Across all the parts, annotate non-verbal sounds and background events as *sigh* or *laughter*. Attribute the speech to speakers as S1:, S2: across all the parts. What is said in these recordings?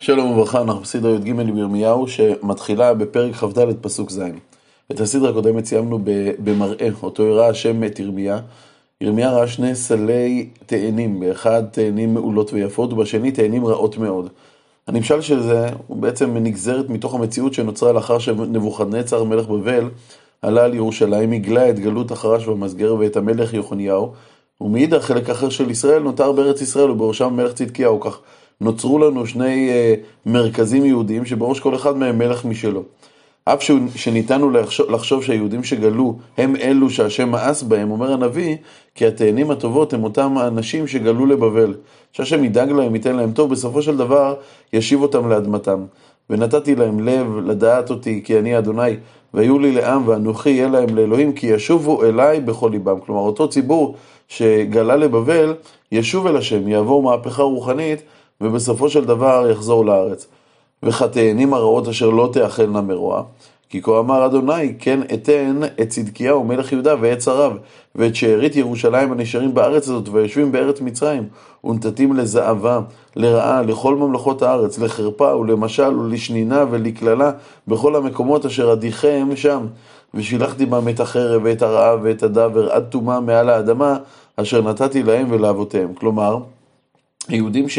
S1: שלום וברכה, אנחנו בסדרה י"ג בירמיהו שמתחילה בפרק כ"ד פסוק ז'. את הסדרה הקודמת סיימנו במראה, אותו הראה השם את ירמיה. ירמיה ראה שני סלי תאנים, באחד תאנים מעולות ויפות ובשני תאנים רעות מאוד. הנמשל של זה הוא בעצם נגזרת מתוך המציאות שנוצרה לאחר שנבוכדנצר מלך בבל עלה על ירושלים, הגלה את גלות החרש והמסגר ואת המלך יחוניהו ומאידך חלק אחר של ישראל נותר בארץ ישראל ובראשם מלך צדקיהו כך נוצרו לנו שני uh, מרכזים יהודיים שבראש כל אחד מהם מלך משלו. אף שניתנו לחשוב, לחשוב שהיהודים שגלו הם אלו שהשם מאס בהם, אומר הנביא, כי התאנים הטובות הם אותם האנשים שגלו לבבל. שהשם ידאג להם, ייתן להם טוב, בסופו של דבר ישיב אותם לאדמתם. ונתתי להם לב לדעת אותי, כי אני אדוני, והיו לי לעם, ואנוכי יהיה להם לאלוהים, כי ישובו אליי בכל ליבם. כלומר, אותו ציבור שגלה לבבל, ישוב אל השם, יעבור מהפכה רוחנית, ובסופו של דבר יחזור לארץ. וחטאנים הרעות אשר לא תאכלנה מרוע. כי כה אמר אדוני, כן אתן את צדקיהו מלך יהודה ואת שריו, ואת שארית ירושלים הנשארים בארץ הזאת, ויושבים בארץ מצרים, ונתתים לזעבה, לרעה, לכל ממלכות הארץ, לחרפה ולמשל ולשנינה ולקללה, בכל המקומות אשר אדיכם שם. ושילחתי בם את החרב ואת הרעב ואת הדבר עד טומאה מעל האדמה, אשר נתתי להם ולאבותיהם. כלומר, היהודים ש...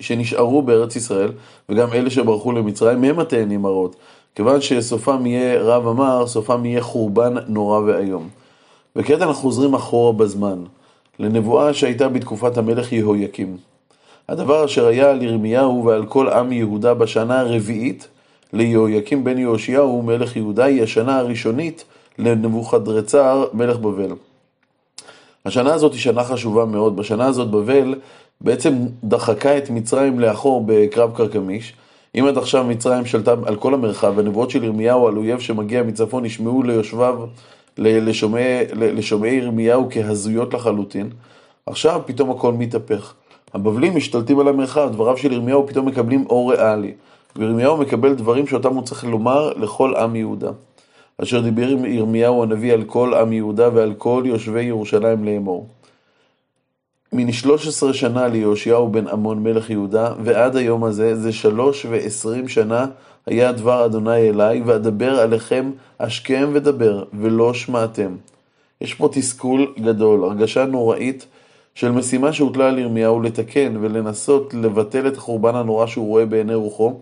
S1: שנשארו בארץ ישראל, וגם אלה שברחו למצרים, הם התאנים הרעות. כיוון שסופם יהיה רב אמר, סופם יהיה חורבן נורא ואיום. וכעת אנחנו חוזרים אחורה בזמן, לנבואה שהייתה בתקופת המלך יהויקים. הדבר אשר היה על ירמיהו ועל כל עם יהודה בשנה הרביעית ליהויקים בן יהושיהו מלך יהודה היא השנה הראשונית לנבוכדרצר מלך בבל. השנה הזאת היא שנה חשובה מאוד. בשנה הזאת בבל בעצם דחקה את מצרים לאחור בקרב קרקמיש. אם עד עכשיו מצרים שלטה על כל המרחב, הנבואות של ירמיהו על אויב שמגיע מצפון נשמעו ליושביו, לשומעי, לשומעי ירמיהו כהזויות לחלוטין, עכשיו פתאום הכל מתהפך. הבבלים משתלטים על המרחב, דבריו של ירמיהו פתאום מקבלים אור ריאלי. וירמיהו מקבל דברים שאותם הוא צריך לומר לכל עם יהודה. אשר דיבר ירמיהו הנביא על כל עם יהודה ועל כל יושבי ירושלים לאמור. מן 13 שנה ליהושיהו בן עמון מלך יהודה, ועד היום הזה, זה שלוש ועשרים שנה, היה דבר אדוני אליי, ואדבר עליכם השכם ודבר, ולא שמעתם. יש פה תסכול גדול, הרגשה נוראית של משימה שהוטלה על ירמיהו לתקן ולנסות לבטל את החורבן הנורא שהוא רואה בעיני רוחו,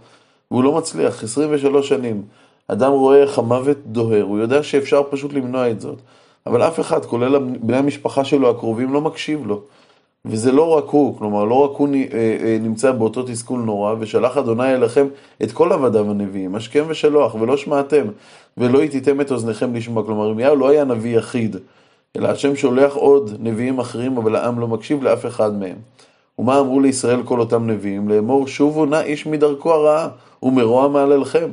S1: והוא לא מצליח, 23 שנים. אדם רואה איך המוות דוהר, הוא יודע שאפשר פשוט למנוע את זאת. אבל אף אחד, כולל בני המשפחה שלו הקרובים, לא מקשיב לו. וזה לא רק הוא, כלומר, לא רק הוא אה, אה, נמצא באותו תסכול נורא, ושלח אדוני אליכם את כל עבדיו הנביאים, השכם ושלוח, ולא שמעתם, ולא יתיתם את אוזניכם לשמוע. כלומר, ירמיהו לא היה נביא יחיד, אלא השם שולח עוד נביאים אחרים, אבל העם לא מקשיב לאף אחד מהם. ומה אמרו לישראל כל אותם נביאים? לאמור, שובו נא איש מדרכו הרעה, ומרוע מעללכם.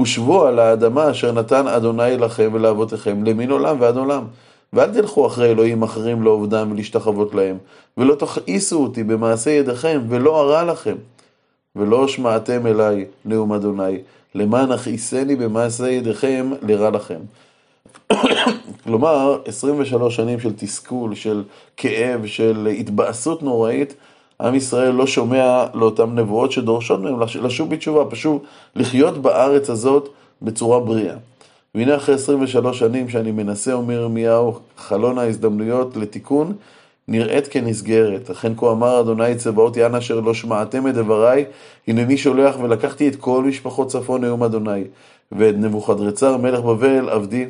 S1: ושבו על האדמה אשר נתן אדוני לכם ולאבותיכם, למין עולם ועד עולם. ואל תלכו אחרי אלוהים אחרים לעובדם ולהשתחוות להם, ולא תכעיסו אותי במעשה ידיכם, ולא ארע לכם. ולא שמעתם אליי, נאום אדוני, למען הכעיסני במעשה ידיכם לרע לכם. *coughs* כלומר, 23 שנים של תסכול, של כאב, של התבאסות נוראית, עם ישראל לא שומע לאותן נבואות שדורשות מהם לשוב בתשובה, פשוט לחיות בארץ הזאת בצורה בריאה. והנה אחרי 23 שנים שאני מנסה, אומר ירמיהו, חלון ההזדמנויות לתיקון, נראית כנסגרת. אכן כה אמר אדוני צבאות יען אשר לא שמעתם את דבריי, הנני שולח ולקחתי את כל משפחות צפון נאום אדוני, ואת נבוכדרצר מלך בבל עבדי,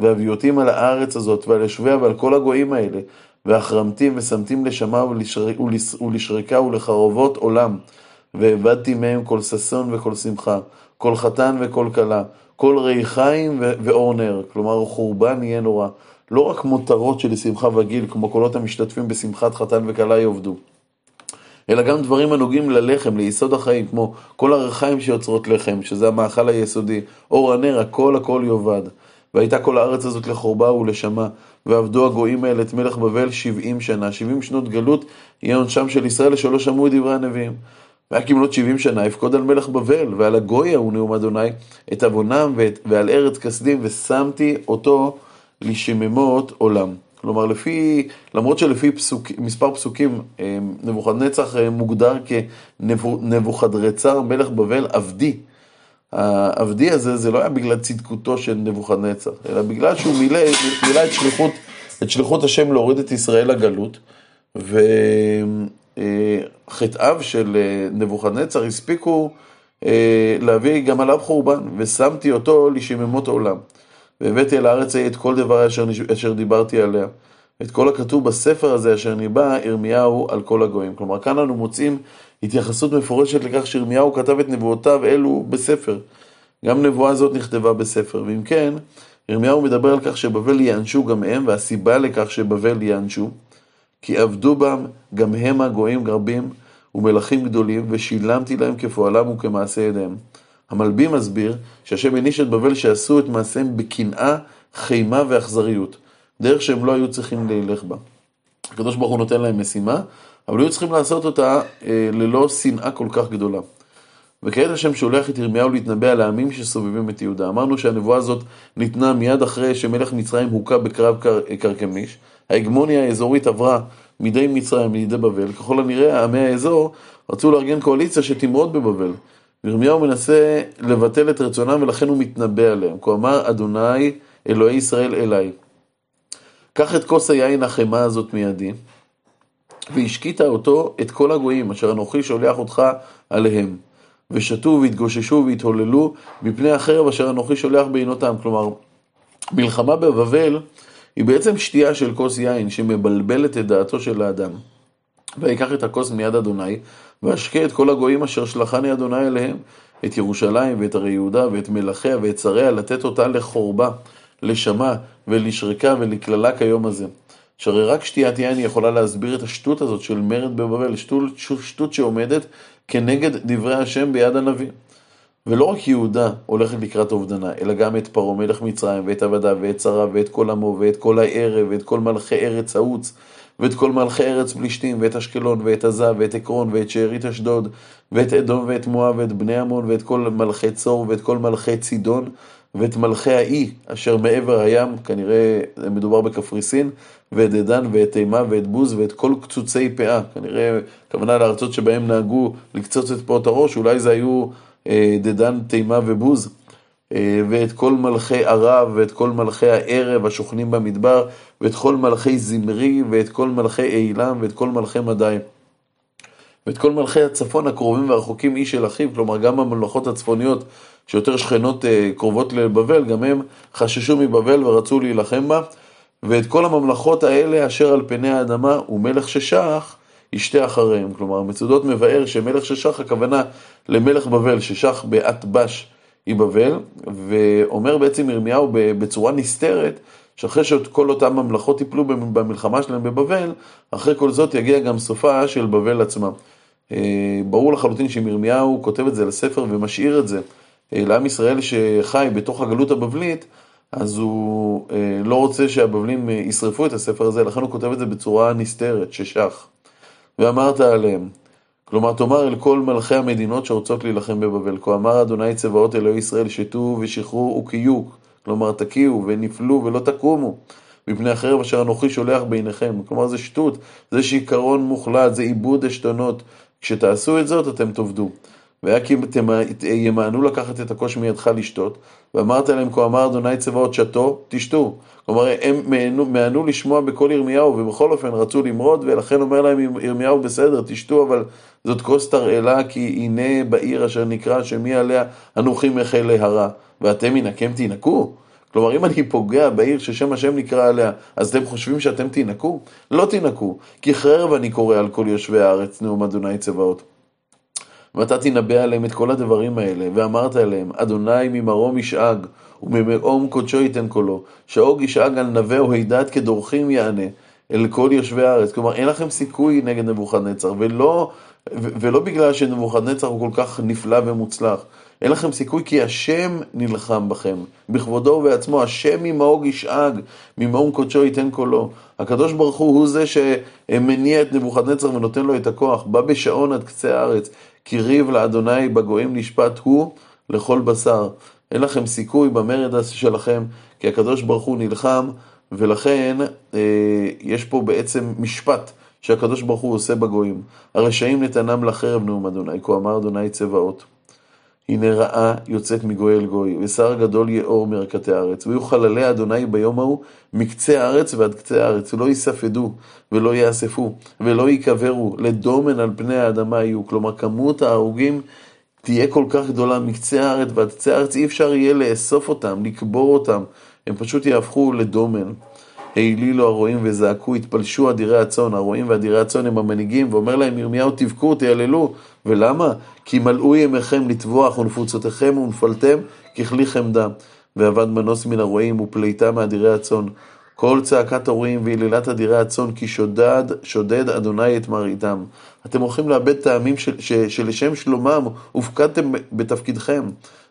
S1: והביאותים על הארץ הזאת ועל יושביה ועל כל הגויים האלה, והחרמתים ושמתים לשמה ולשרקה ולחרבות עולם, ואיבדתי מהם כל ששון וכל שמחה, כל חתן וכל כלה. כל ריחיים ואור נר, כלומר חורבן יהיה נורא. לא רק מותרות של שמחה וגיל, כמו קולות המשתתפים בשמחת חתן וכלה יאבדו, אלא גם דברים הנוגעים ללחם, ליסוד החיים, כמו כל הריחיים שיוצרות לחם, שזה המאכל היסודי, אור הנר, הכל הכל יאבד. והייתה כל הארץ הזאת לחורבה ולשמה, ועבדו הגויים האלה את מלך בבל שבעים שנה, שבעים שנות גלות יהיה עונשם של ישראל שלא שמעו את דברי הנביאים. והיה כמלות שבעים שנה, יפקוד על מלך בבל, ועל הגוי ההוא נאום אדוני, את עוונם ועל ארץ כסדים, ושמתי אותו לשממות עולם. כלומר, לפי, למרות שלפי פסוק, מספר פסוקים, אה, נבוכדנצח אה, מוגדר כנבוכדרצר מלך בבל עבדי. העבדי הזה, זה לא היה בגלל צדקותו של נבוכדנצח, אלא בגלל שהוא מילא, מילא את, שליחות, את שליחות השם להוריד את ישראל לגלות, וחטאיו של נבוכדנצר הספיקו להביא גם עליו חורבן, ושמתי אותו לשממות עולם. והבאתי אל הארץ ההיא את כל דברי אשר, אשר דיברתי עליה. את כל הכתוב בספר הזה אשר ניבא ירמיהו על כל הגויים. כלומר, כאן אנו מוצאים התייחסות מפורשת לכך שירמיהו כתב את נבואותיו אלו בספר. גם נבואה זאת נכתבה בספר. ואם כן, ירמיהו מדבר על כך שבבל ייענשו גם הם, והסיבה לכך שבבל ייענשו, כי עבדו בם גם הם הגויים רבים ומלכים גדולים, ושילמתי להם כפועלם וכמעשה ידיהם. המלבי מסביר שהשם העניש את בבל שעשו את מעשיהם בקנאה, חימה ואכזריות, דרך שהם לא היו צריכים ללך בה. הקדוש ברוך הוא נותן להם משימה, אבל היו צריכים לעשות אותה אה, ללא שנאה כל כך גדולה. וכעת השם שולח את ירמיהו להתנבא על העמים שסובבים את יהודה. אמרנו שהנבואה הזאת ניתנה מיד אחרי שמלך מצרים הוכה בקרב קר, קרקמיש. ההגמוניה האזורית עברה מידי מצרים לידי בבל. ככל הנראה עמי האזור רצו לארגן קואליציה שתמרוד בבבל. ירמיהו מנסה לבטל את רצונם ולכן הוא מתנבא עליהם. כה אמר אדוני אלוהי ישראל אליי. קח את כוס היין החמה הזאת מידי, והשקית אותו את כל הגויים אשר אנוכי שולח אותך עליהם. ושתו והתגוששו והתהוללו מפני החרב אשר אנוכי שולח בעינותם. כלומר, מלחמה בבבל היא בעצם שתייה של כוס יין שמבלבלת את דעתו של האדם. ויקח את הכוס מיד אדוני, ואשקה את כל הגויים אשר שלחני אדוני אליהם, את ירושלים ואת הרי יהודה ואת מלכיה ואת שריה, לתת אותה לחורבה, לשמה ולשרקה ולקללה כיום הזה. שהרי רק שתיית יין יכולה להסביר את השטות הזאת של מרד בבבל, שטות, שטות שעומדת כנגד דברי השם ביד הנביא. ולא רק יהודה הולכת לקראת אובדנה, אלא גם את פרעה מלך מצרים, ואת עבדיו, ואת שרה, ואת כל עמו, ואת כל הערב, ואת כל מלכי ארץ העוץ, ואת כל מלכי ארץ פלישתים, ואת אשקלון, ואת עזה, ואת עקרון, ואת שארית אשדוד, ואת אדום, ואת מואב, ואת בני עמון, ואת כל מלכי צור, ואת כל מלכי צידון, ואת מלכי האי, אשר מעבר הים, כנראה מדובר בקפריסין, ואת דדן, ואת תימה, ואת בוז, ואת כל קצוצי פאה, כנראה, כוונה לארצות שבהם נהגו לקצוץ את פאות הראש, אולי זה היו דדן, תימה ובוז. אה, ואת כל מלכי ערב, ואת כל מלכי הערב השוכנים במדבר, ואת כל מלכי זמרי, ואת כל מלכי אילם, ואת כל מלכי מדי. ואת כל מלכי הצפון הקרובים והרחוקים איש אל אחיו, כלומר גם הממלכות הצפוניות שיותר שכנות אה, קרובות לבבל, גם הם חששו מבבל ורצו להילחם בה, ואת כל הממלכות האלה אשר על פני האדמה ומלך ששח ישתה אחריהם. כלומר, מצודות מבאר שמלך ששח הכוונה למלך בבל ששח באטבש היא בבל, ואומר בעצם ירמיהו בצורה נסתרת, שאחרי שכל אותן ממלכות ייפלו במלחמה שלהם בבבל, אחרי כל זאת יגיע גם סופה של בבל עצמה. אה, ברור לחלוטין שאם ירמיהו כותב את זה לספר ומשאיר את זה אה, לעם ישראל שחי בתוך הגלות הבבלית, אז הוא אה, לא רוצה שהבבלים ישרפו את הספר הזה, לכן הוא כותב את זה בצורה נסתרת, ששח. ואמרת עליהם, כלומר, תאמר אל כל מלכי המדינות שרוצות להילחם בבבל, כה אמר אדוני צבאות אלוהי ישראל, שתו ושחררו וקיו, כלומר תקיעו ונפלו ולא תקומו, מפני החרב אשר אנוכי שולח ביניכם. כלומר, זה שטות, זה שיכרון מוחלט, זה עיבוד עשתונות. כשתעשו את זאת, אתם תאבדו. והיה כי ימאנו לקחת את הכוש מידך לשתות, ואמרת להם, כה אמר אדוני צבאות שתו, תשתו. כלומר, הם מענו לשמוע בקול ירמיהו, ובכל אופן רצו למרוד, ולכן אומר להם ירמיהו, בסדר, תשתו, אבל זאת כוס תרעלה, כי הנה בעיר אשר נקרא, שמי עליה אנוכי מחל להרע, ואתם מנקם תינקו? כלומר, אם אני פוגע בעיר ששם השם נקרא עליה, אז אתם חושבים שאתם תינקו? לא תינקו, כי חרב אני קורא על כל יושבי הארץ, נאום אדוני צבאות. ואתה תנבא עליהם את כל הדברים האלה, ואמרת אליהם, אדוני ממרום ישאג, וממרום קודשו ייתן קולו, שאוג ישאג על נווה או הידד כדורכים יענה, אל כל יושבי הארץ. כלומר, אין לכם סיכוי נגד נבוכדנצר, ולא, ולא בגלל שנבוכדנצר הוא כל כך נפלא ומוצלח. אין לכם סיכוי כי השם נלחם בכם, בכבודו ובעצמו, השם ממאוג ישאג, ממאום קודשו ייתן קולו. הקדוש ברוך הוא הוא זה שמניע את נבוכדנצר ונותן לו את הכוח, בא בשעון עד קצה הארץ, כי ריב לאדוני בגויים נשפט הוא לכל בשר. אין לכם סיכוי במרד שלכם, כי הקדוש ברוך הוא נלחם ולכן אה, יש פה בעצם משפט שהקדוש ברוך הוא עושה בגויים. הרשעים נתנם לחרב נאום אדוני, כה אמר אדוני צבאות. הנה רעה יוצאת מגוי אל גוי, ושר גדול יאור מרכתי הארץ. ויהיו חללי אדוני ביום ההוא מקצה הארץ ועד קצה הארץ, ולא יספדו, ולא יאספו, ולא ייקברו, לדומן על פני האדמה יהיו. כלומר, כמות ההרוגים תהיה כל כך גדולה מקצה הארץ ועד קצה הארץ, אי אפשר יהיה לאסוף אותם, לקבור אותם, הם פשוט יהפכו לדומן. העלילו הרועים וזעקו, התפלשו אדירי הצאן, הרועים ואדירי הצאן הם המנהיגים, ואומר להם ירמיהו תבכו, תיעללו, ולמה? כי מלאו ימיכם לטבוח ונפוצותיכם ונפלתם ככלי חמדה. ואבד מנוס מן הרועים ופליטה מאדירי הצאן. כל צעקת הרועים והיללת אדירי הצאן, כי שודד, שודד אדוני את מרעיתם. אתם הולכים לאבד טעמים שלשם שלומם הופקדתם בתפקידכם.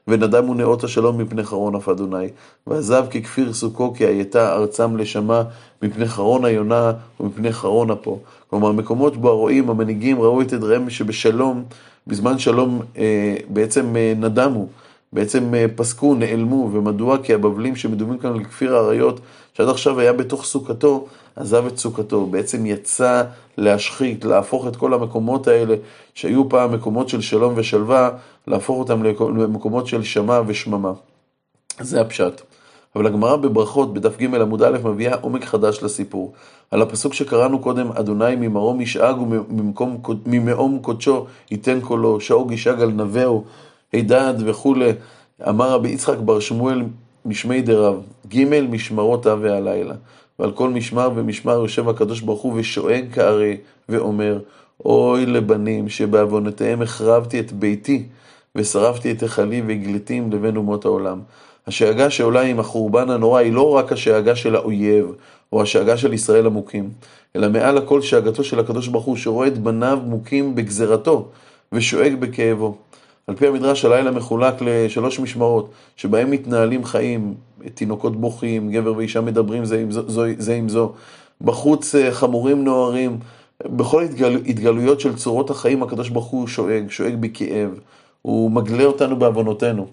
S1: ונדמו נאות השלום מפני חרון אף אדוני. ועזב ככפיר סוכו כי הייתה ארצם לשמה מפני חרון היונה ומפני חרון אפו. כלומר, מקומות בו הרועים, המנהיגים, ראו את עדריהם שבשלום, בזמן שלום אה, בעצם אה, נדמו. בעצם אה, פסקו, נעלמו, ומדוע? כי הבבלים שמדומים כאן לכפיר האריות, שעד עכשיו היה בתוך סוכתו, עזב את סוכתו, בעצם יצא להשחית, להפוך את כל המקומות האלה, שהיו פעם מקומות של שלום ושלווה, להפוך אותם למקומות של שמע ושממה. זה הפשט. אבל הגמרא בברכות, בדף ג' עמוד א', מביאה עומק חדש לסיפור. על הפסוק שקראנו קודם, אדוני ממרום ישאג וממאום קודשו ייתן קולו, שאוג ישאג על נבהו, הידד וכולי. אמר רבי יצחק בר שמואל משמי דרב, ג' משמרות אב והלילה. ועל כל משמר ומשמר יושב הקדוש ברוך הוא ושואג כארי ואומר, אוי לבנים שבעוונותיהם החרבתי את ביתי ושרפתי את היכלי והגליתים לבין אומות העולם. השאגה שעולה עם החורבן הנורא היא לא רק השאגה של האויב או השאגה של ישראל המוכים, אלא מעל הכל שאגתו של הקדוש ברוך הוא שרואה את בניו מוכים בגזרתו ושואג בכאבו. על פי המדרש הלילה מחולק לשלוש משמרות, שבהם מתנהלים חיים, תינוקות בוכים, גבר ואישה מדברים זה עם זו, זה עם זו, בחוץ אה, חמורים נוערים, בכל התגל, התגלויות של צורות החיים הקדוש ברוך הוא שואג, שואג בכאב, הוא מגלה אותנו בעוונותינו,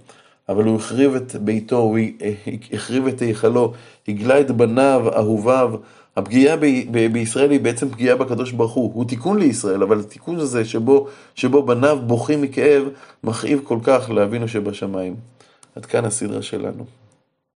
S1: אבל הוא החריב את ביתו, הוא החריב את היכלו, הגלה את בניו, אהוביו, הפגיעה ב- ב- בישראל היא בעצם פגיעה בקדוש ברוך הוא, הוא תיקון לישראל, אבל התיקון הזה שבו, שבו בניו בוכים מכאב, מכאיב כל כך לאבינו שבשמיים. עד כאן הסדרה שלנו.